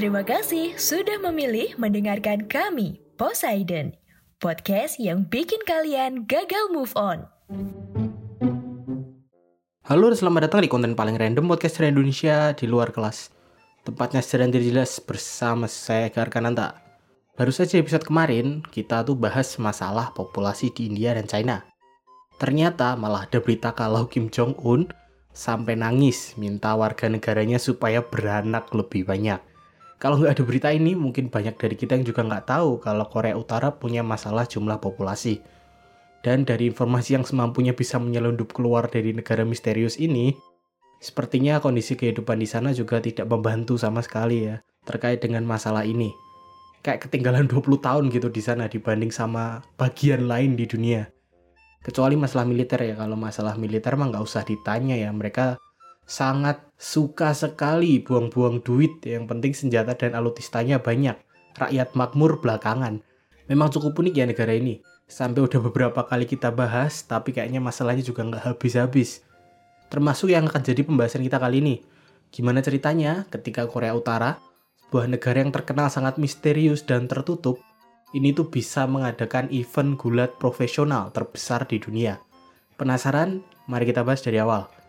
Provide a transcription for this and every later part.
Terima kasih sudah memilih mendengarkan kami, Poseidon, podcast yang bikin kalian gagal move on. Halo selamat datang di konten paling random podcast dari Indonesia di luar kelas. Tempatnya sedang jelas bersama saya Garkananta. Baru saja episode kemarin, kita tuh bahas masalah populasi di India dan China. Ternyata malah ada berita kalau Kim Jong-un sampai nangis minta warga negaranya supaya beranak lebih banyak. Kalau nggak ada berita ini, mungkin banyak dari kita yang juga nggak tahu kalau Korea Utara punya masalah jumlah populasi dan dari informasi yang semampunya bisa menyelundup keluar dari negara misterius ini, sepertinya kondisi kehidupan di sana juga tidak membantu sama sekali ya terkait dengan masalah ini. Kayak ketinggalan 20 tahun gitu di sana dibanding sama bagian lain di dunia. Kecuali masalah militer ya, kalau masalah militer mah nggak usah ditanya ya, mereka sangat suka sekali buang-buang duit, yang penting senjata dan alutistanya banyak. Rakyat makmur belakangan. Memang cukup unik ya negara ini sampai udah beberapa kali kita bahas, tapi kayaknya masalahnya juga nggak habis-habis. Termasuk yang akan jadi pembahasan kita kali ini. Gimana ceritanya ketika Korea Utara, sebuah negara yang terkenal sangat misterius dan tertutup, ini tuh bisa mengadakan event gulat profesional terbesar di dunia. Penasaran? Mari kita bahas dari awal.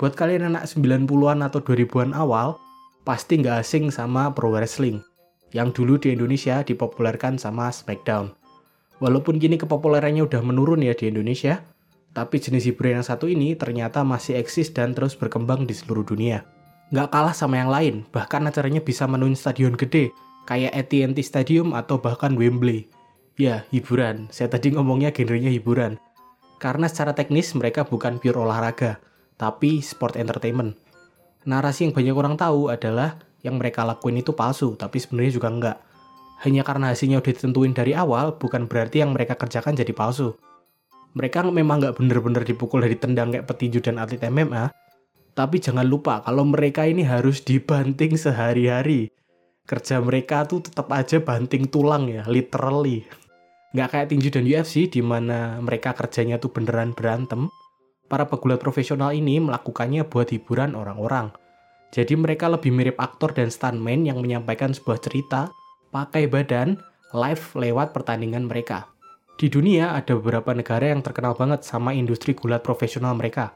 Buat kalian anak 90-an atau 2000-an awal, pasti nggak asing sama pro wrestling, yang dulu di Indonesia dipopulerkan sama SmackDown. Walaupun kini kepopulerannya udah menurun ya di Indonesia, tapi jenis hiburan yang satu ini ternyata masih eksis dan terus berkembang di seluruh dunia. Nggak kalah sama yang lain, bahkan acaranya bisa menuin stadion gede, kayak AT&T Stadium atau bahkan Wembley. Ya, hiburan. Saya tadi ngomongnya genrenya hiburan. Karena secara teknis mereka bukan pure olahraga, tapi sport entertainment. Narasi yang banyak orang tahu adalah yang mereka lakuin itu palsu, tapi sebenarnya juga enggak hanya karena hasilnya udah ditentuin dari awal, bukan berarti yang mereka kerjakan jadi palsu. Mereka memang nggak bener-bener dipukul dari tendang kayak petinju dan atlet MMA, tapi jangan lupa kalau mereka ini harus dibanting sehari-hari. Kerja mereka tuh tetap aja banting tulang ya, literally. Nggak kayak tinju dan UFC di mana mereka kerjanya tuh beneran berantem. Para pegulat profesional ini melakukannya buat hiburan orang-orang. Jadi mereka lebih mirip aktor dan stuntman yang menyampaikan sebuah cerita pakai badan live lewat pertandingan mereka. Di dunia ada beberapa negara yang terkenal banget sama industri gulat profesional mereka.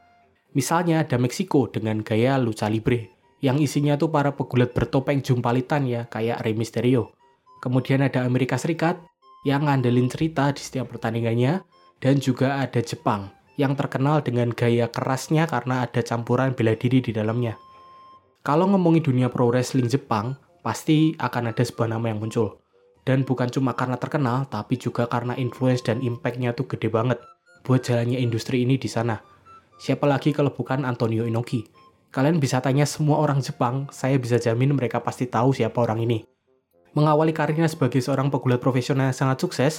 Misalnya ada Meksiko dengan gaya lucha libre, yang isinya tuh para pegulat bertopeng jumpalitan ya, kayak Rey Mysterio. Kemudian ada Amerika Serikat, yang ngandelin cerita di setiap pertandingannya, dan juga ada Jepang, yang terkenal dengan gaya kerasnya karena ada campuran bela diri di dalamnya. Kalau ngomongin dunia pro wrestling Jepang, pasti akan ada sebuah nama yang muncul. Dan bukan cuma karena terkenal, tapi juga karena influence dan impact-nya tuh gede banget buat jalannya industri ini di sana. Siapa lagi kalau bukan Antonio Inoki? Kalian bisa tanya semua orang Jepang, saya bisa jamin mereka pasti tahu siapa orang ini. Mengawali karirnya sebagai seorang pegulat profesional yang sangat sukses,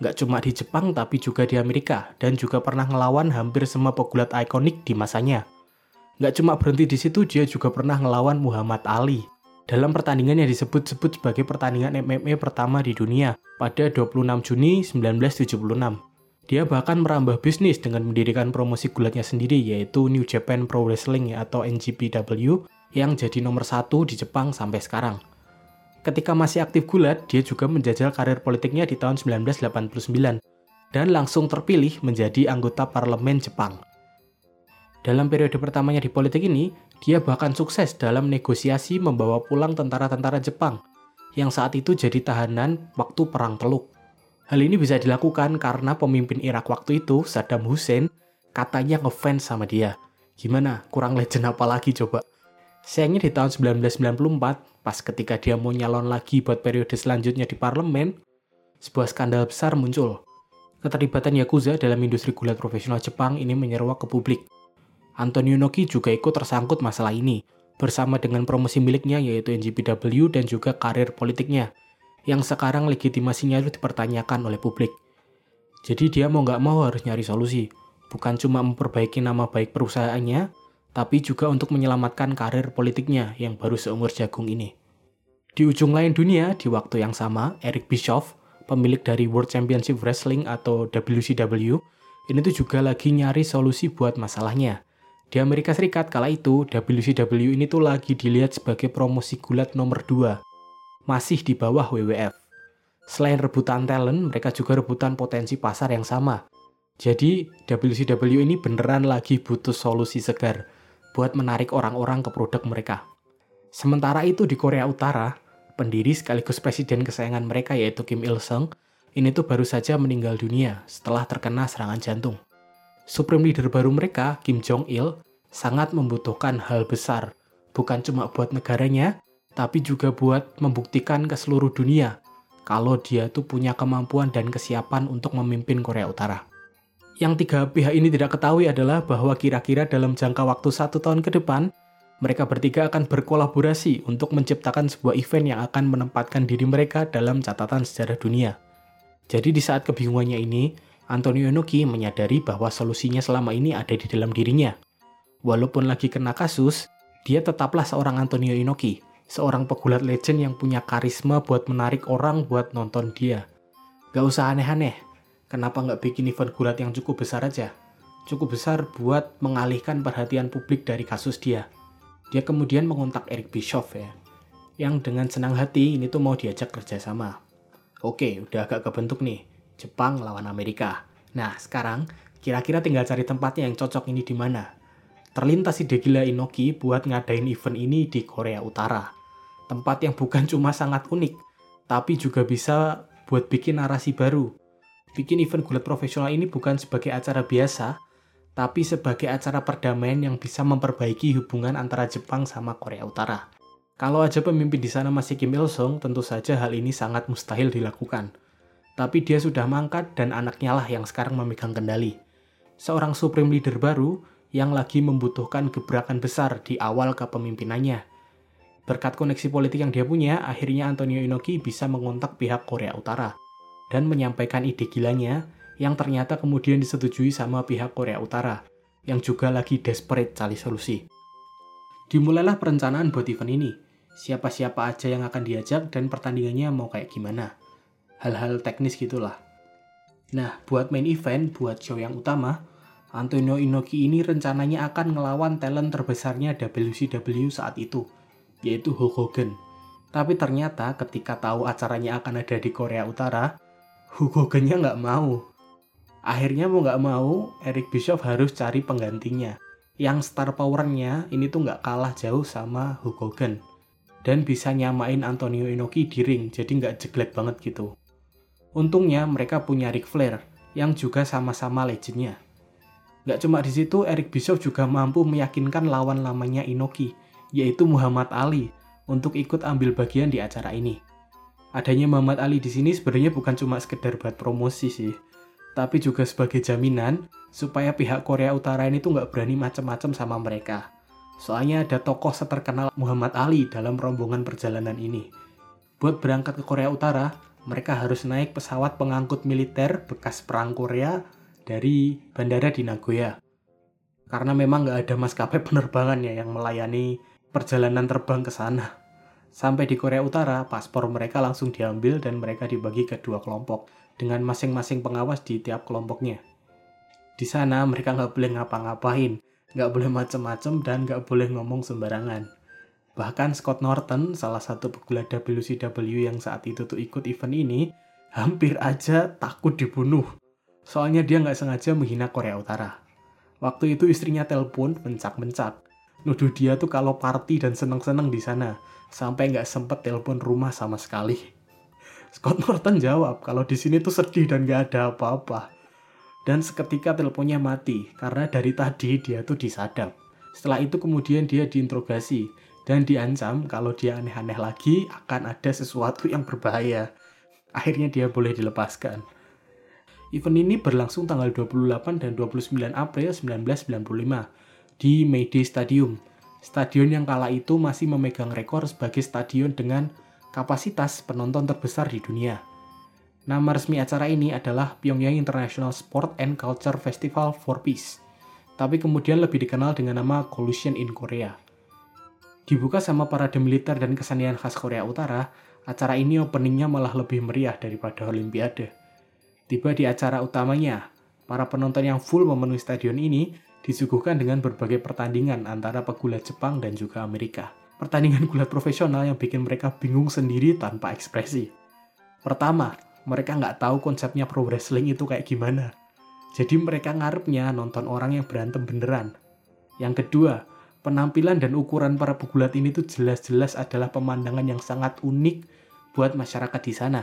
nggak cuma di Jepang tapi juga di Amerika, dan juga pernah ngelawan hampir semua pegulat ikonik di masanya. Nggak cuma berhenti di situ, dia juga pernah ngelawan Muhammad Ali, dalam pertandingan yang disebut-sebut sebagai pertandingan MMA pertama di dunia pada 26 Juni 1976. Dia bahkan merambah bisnis dengan mendirikan promosi gulatnya sendiri yaitu New Japan Pro Wrestling atau NJPW yang jadi nomor satu di Jepang sampai sekarang. Ketika masih aktif gulat, dia juga menjajal karir politiknya di tahun 1989 dan langsung terpilih menjadi anggota parlemen Jepang. Dalam periode pertamanya di politik ini, dia bahkan sukses dalam negosiasi membawa pulang tentara-tentara Jepang yang saat itu jadi tahanan waktu Perang Teluk. Hal ini bisa dilakukan karena pemimpin Irak waktu itu, Saddam Hussein, katanya ngefans sama dia. Gimana? Kurang legend apa lagi coba? Sayangnya di tahun 1994, pas ketika dia mau nyalon lagi buat periode selanjutnya di parlemen, sebuah skandal besar muncul. Keterlibatan Yakuza dalam industri gulat profesional Jepang ini menyeruak ke publik. Antonio Noki juga ikut tersangkut masalah ini, bersama dengan promosi miliknya yaitu NJPW dan juga karir politiknya, yang sekarang legitimasinya itu dipertanyakan oleh publik. Jadi dia mau nggak mau harus nyari solusi, bukan cuma memperbaiki nama baik perusahaannya, tapi juga untuk menyelamatkan karir politiknya yang baru seumur jagung ini. Di ujung lain dunia, di waktu yang sama, Eric Bischoff, pemilik dari World Championship Wrestling atau WCW, ini tuh juga lagi nyari solusi buat masalahnya Di Amerika Serikat kala itu, WCW ini tuh lagi dilihat sebagai promosi gulat nomor 2. Masih di bawah WWF. Selain rebutan talent, mereka juga rebutan potensi pasar yang sama. Jadi, WCW ini beneran lagi butuh solusi segar buat menarik orang-orang ke produk mereka. Sementara itu di Korea Utara, pendiri sekaligus presiden kesayangan mereka yaitu Kim Il Sung, ini tuh baru saja meninggal dunia setelah terkena serangan jantung. Supreme leader baru mereka, Kim Jong Il, sangat membutuhkan hal besar, bukan cuma buat negaranya, tapi juga buat membuktikan ke seluruh dunia kalau dia tuh punya kemampuan dan kesiapan untuk memimpin Korea Utara. Yang tiga pihak ini tidak ketahui adalah bahwa kira-kira dalam jangka waktu satu tahun ke depan, mereka bertiga akan berkolaborasi untuk menciptakan sebuah event yang akan menempatkan diri mereka dalam catatan sejarah dunia. Jadi di saat kebingungannya ini, Antonio Inoki menyadari bahwa solusinya selama ini ada di dalam dirinya. Walaupun lagi kena kasus, dia tetaplah seorang Antonio Inoki, seorang pegulat legend yang punya karisma buat menarik orang buat nonton dia. Gak usah aneh-aneh, kenapa nggak bikin event gulat yang cukup besar aja? Cukup besar buat mengalihkan perhatian publik dari kasus dia. Dia kemudian mengontak Eric Bischoff ya, yang dengan senang hati ini tuh mau diajak kerjasama. Oke, udah agak kebentuk nih Jepang lawan Amerika. Nah, sekarang kira-kira tinggal cari tempatnya yang cocok ini di mana. Terlintas ide gila Inoki buat ngadain event ini di Korea Utara. Tempat yang bukan cuma sangat unik, tapi juga bisa buat bikin narasi baru. Bikin event gulat profesional ini bukan sebagai acara biasa, tapi sebagai acara perdamaian yang bisa memperbaiki hubungan antara Jepang sama Korea Utara. Kalau aja pemimpin di sana masih Kim Il Sung, tentu saja hal ini sangat mustahil dilakukan tapi dia sudah mangkat dan anaknya lah yang sekarang memegang kendali. Seorang supreme leader baru yang lagi membutuhkan gebrakan besar di awal kepemimpinannya. Berkat koneksi politik yang dia punya, akhirnya Antonio Inoki bisa mengontak pihak Korea Utara dan menyampaikan ide gilanya yang ternyata kemudian disetujui sama pihak Korea Utara yang juga lagi desperate cari solusi. Dimulailah perencanaan buat event ini. Siapa-siapa aja yang akan diajak dan pertandingannya mau kayak gimana hal-hal teknis gitulah. Nah, buat main event, buat show yang utama, Antonio Inoki ini rencananya akan ngelawan talent terbesarnya WCW saat itu, yaitu Hulk Hogan. Tapi ternyata ketika tahu acaranya akan ada di Korea Utara, Hulk Hogannya nggak mau. Akhirnya mau nggak mau, Eric Bischoff harus cari penggantinya. Yang star powernya ini tuh nggak kalah jauh sama Hulk Hogan. Dan bisa nyamain Antonio Inoki di ring, jadi nggak jeglek banget gitu. Untungnya mereka punya Ric Flair yang juga sama-sama legendnya. Gak cuma di situ, Eric Bischoff juga mampu meyakinkan lawan lamanya Inoki, yaitu Muhammad Ali, untuk ikut ambil bagian di acara ini. Adanya Muhammad Ali di sini sebenarnya bukan cuma sekedar buat promosi sih, tapi juga sebagai jaminan supaya pihak Korea Utara ini tuh nggak berani macam-macam sama mereka. Soalnya ada tokoh seterkenal Muhammad Ali dalam rombongan perjalanan ini. Buat berangkat ke Korea Utara, mereka harus naik pesawat pengangkut militer bekas perang Korea dari bandara di Nagoya. Karena memang nggak ada maskapai penerbangan ya yang melayani perjalanan terbang ke sana. Sampai di Korea Utara, paspor mereka langsung diambil dan mereka dibagi ke dua kelompok dengan masing-masing pengawas di tiap kelompoknya. Di sana mereka nggak boleh ngapa-ngapain, nggak boleh macem-macem dan nggak boleh ngomong sembarangan. Bahkan Scott Norton, salah satu pegulat WCW yang saat itu tuh ikut event ini, hampir aja takut dibunuh. Soalnya dia nggak sengaja menghina Korea Utara. Waktu itu istrinya telepon mencak-mencak. Nuduh dia tuh kalau party dan seneng-seneng di sana. Sampai nggak sempet telepon rumah sama sekali. Scott Norton jawab kalau di sini tuh sedih dan nggak ada apa-apa. Dan seketika teleponnya mati karena dari tadi dia tuh disadap. Setelah itu kemudian dia diinterogasi dan diancam kalau dia aneh-aneh lagi akan ada sesuatu yang berbahaya. Akhirnya dia boleh dilepaskan. Event ini berlangsung tanggal 28 dan 29 April 1995 di Mayday Stadium. Stadion yang kala itu masih memegang rekor sebagai stadion dengan kapasitas penonton terbesar di dunia. Nama resmi acara ini adalah Pyongyang International Sport and Culture Festival for Peace, tapi kemudian lebih dikenal dengan nama Collusion in Korea. Dibuka sama parade militer dan kesenian khas Korea Utara, acara ini openingnya malah lebih meriah daripada Olimpiade. Tiba di acara utamanya, para penonton yang full memenuhi stadion ini disuguhkan dengan berbagai pertandingan antara pegulat Jepang dan juga Amerika. Pertandingan gulat profesional yang bikin mereka bingung sendiri tanpa ekspresi. Pertama, mereka nggak tahu konsepnya pro wrestling itu kayak gimana. Jadi mereka ngarepnya nonton orang yang berantem beneran. Yang kedua, penampilan dan ukuran para pegulat ini tuh jelas-jelas adalah pemandangan yang sangat unik buat masyarakat di sana.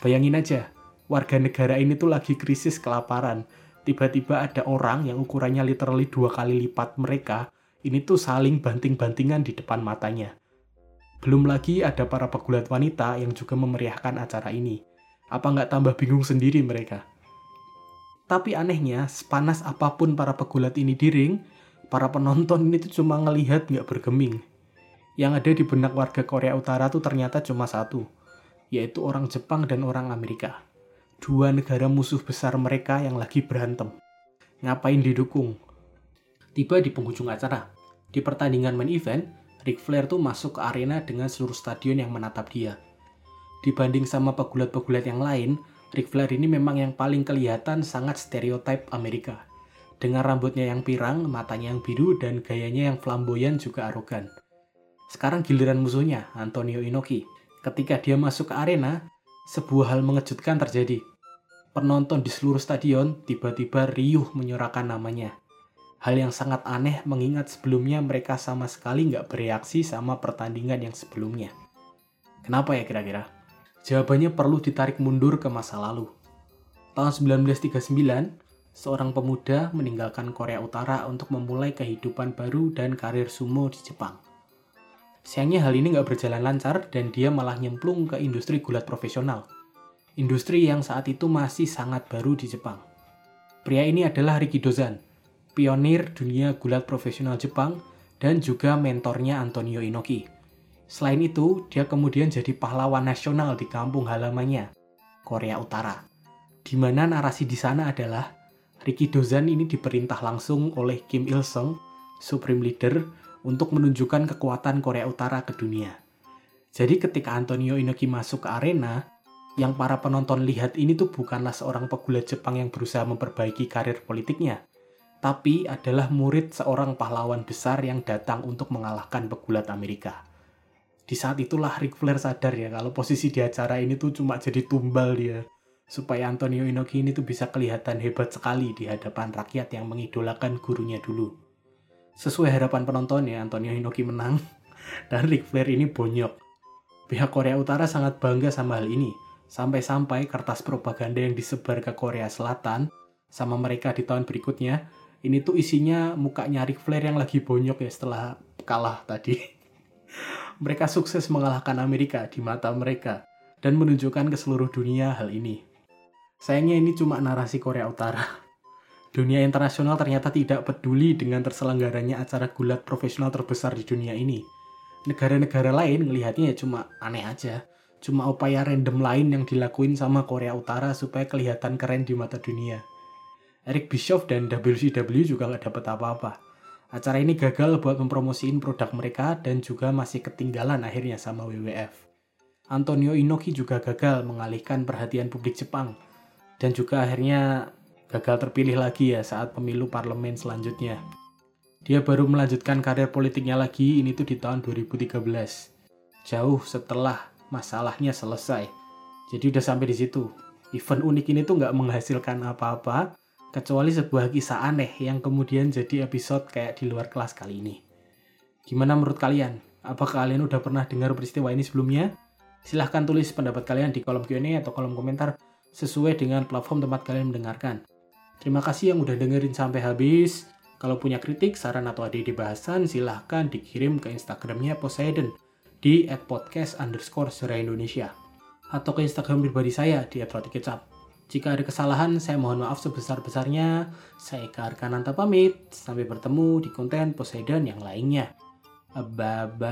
Bayangin aja, warga negara ini tuh lagi krisis kelaparan. Tiba-tiba ada orang yang ukurannya literally dua kali lipat mereka, ini tuh saling banting-bantingan di depan matanya. Belum lagi ada para pegulat wanita yang juga memeriahkan acara ini. Apa nggak tambah bingung sendiri mereka? Tapi anehnya, sepanas apa pun para pegulat ini diring, para penonton ini tuh cuma ngelihat nggak bergeming. Yang ada di benak warga Korea Utara tuh ternyata cuma satu, yaitu orang Jepang dan orang Amerika. Dua negara musuh besar mereka yang lagi berantem. Ngapain didukung? Tiba di penghujung acara. Di pertandingan main event, Ric Flair tuh masuk ke arena dengan seluruh stadion yang menatap dia. Dibanding sama pegulat-pegulat yang lain, Ric Flair ini memang yang paling kelihatan sangat stereotip Amerika dengan rambutnya yang pirang, matanya yang biru, dan gayanya yang flamboyan juga arogan. Sekarang giliran musuhnya, Antonio Inoki. Ketika dia masuk ke arena, sebuah hal mengejutkan terjadi. Penonton di seluruh stadion tiba-tiba riuh menyorakan namanya. Hal yang sangat aneh mengingat sebelumnya mereka sama sekali nggak bereaksi sama pertandingan yang sebelumnya. Kenapa ya kira-kira? Jawabannya perlu ditarik mundur ke masa lalu. Tahun 1939, seorang pemuda meninggalkan Korea Utara untuk memulai kehidupan baru dan karir sumo di Jepang. Sayangnya hal ini nggak berjalan lancar dan dia malah nyemplung ke industri gulat profesional. Industri yang saat itu masih sangat baru di Jepang. Pria ini adalah Riki Dozan, pionir dunia gulat profesional Jepang dan juga mentornya Antonio Inoki. Selain itu, dia kemudian jadi pahlawan nasional di kampung halamannya, Korea Utara. Di mana narasi di sana adalah Riki Dozan ini diperintah langsung oleh Kim Il Sung, Supreme Leader, untuk menunjukkan kekuatan Korea Utara ke dunia. Jadi ketika Antonio Inoki masuk ke arena, yang para penonton lihat ini tuh bukanlah seorang pegulat Jepang yang berusaha memperbaiki karir politiknya, tapi adalah murid seorang pahlawan besar yang datang untuk mengalahkan pegulat Amerika. Di saat itulah Ric Flair sadar ya kalau posisi di acara ini tuh cuma jadi tumbal dia supaya Antonio Inoki ini tuh bisa kelihatan hebat sekali di hadapan rakyat yang mengidolakan gurunya dulu. Sesuai harapan penonton ya, Antonio Inoki menang dan Ric Flair ini bonyok. Pihak Korea Utara sangat bangga sama hal ini, sampai-sampai kertas propaganda yang disebar ke Korea Selatan sama mereka di tahun berikutnya, ini tuh isinya mukanya Ric Flair yang lagi bonyok ya setelah kalah tadi. mereka sukses mengalahkan Amerika di mata mereka dan menunjukkan ke seluruh dunia hal ini. Sayangnya ini cuma narasi Korea Utara. Dunia internasional ternyata tidak peduli dengan terselenggaranya acara gulat profesional terbesar di dunia ini. Negara-negara lain ngelihatnya ya cuma aneh aja. Cuma upaya random lain yang dilakuin sama Korea Utara supaya kelihatan keren di mata dunia. Eric Bischoff dan WCW juga nggak dapat apa-apa. Acara ini gagal buat mempromosiin produk mereka dan juga masih ketinggalan akhirnya sama WWF. Antonio Inoki juga gagal mengalihkan perhatian publik Jepang dan juga akhirnya gagal terpilih lagi ya saat pemilu parlemen selanjutnya. Dia baru melanjutkan karir politiknya lagi ini tuh di tahun 2013. Jauh setelah masalahnya selesai. Jadi udah sampai di situ. Event unik ini tuh nggak menghasilkan apa-apa kecuali sebuah kisah aneh yang kemudian jadi episode kayak di luar kelas kali ini. Gimana menurut kalian? Apakah kalian udah pernah dengar peristiwa ini sebelumnya? Silahkan tulis pendapat kalian di kolom Q&A atau kolom komentar sesuai dengan platform tempat kalian mendengarkan. Terima kasih yang udah dengerin sampai habis. Kalau punya kritik, saran atau ide bahasan, silahkan dikirim ke Instagramnya Poseidon di @podcast underscore Indonesia atau ke Instagram pribadi saya di @rotikecap. Jika ada kesalahan, saya mohon maaf sebesar-besarnya. Saya Eka Arkananta pamit. Sampai bertemu di konten Poseidon yang lainnya. Bye-bye.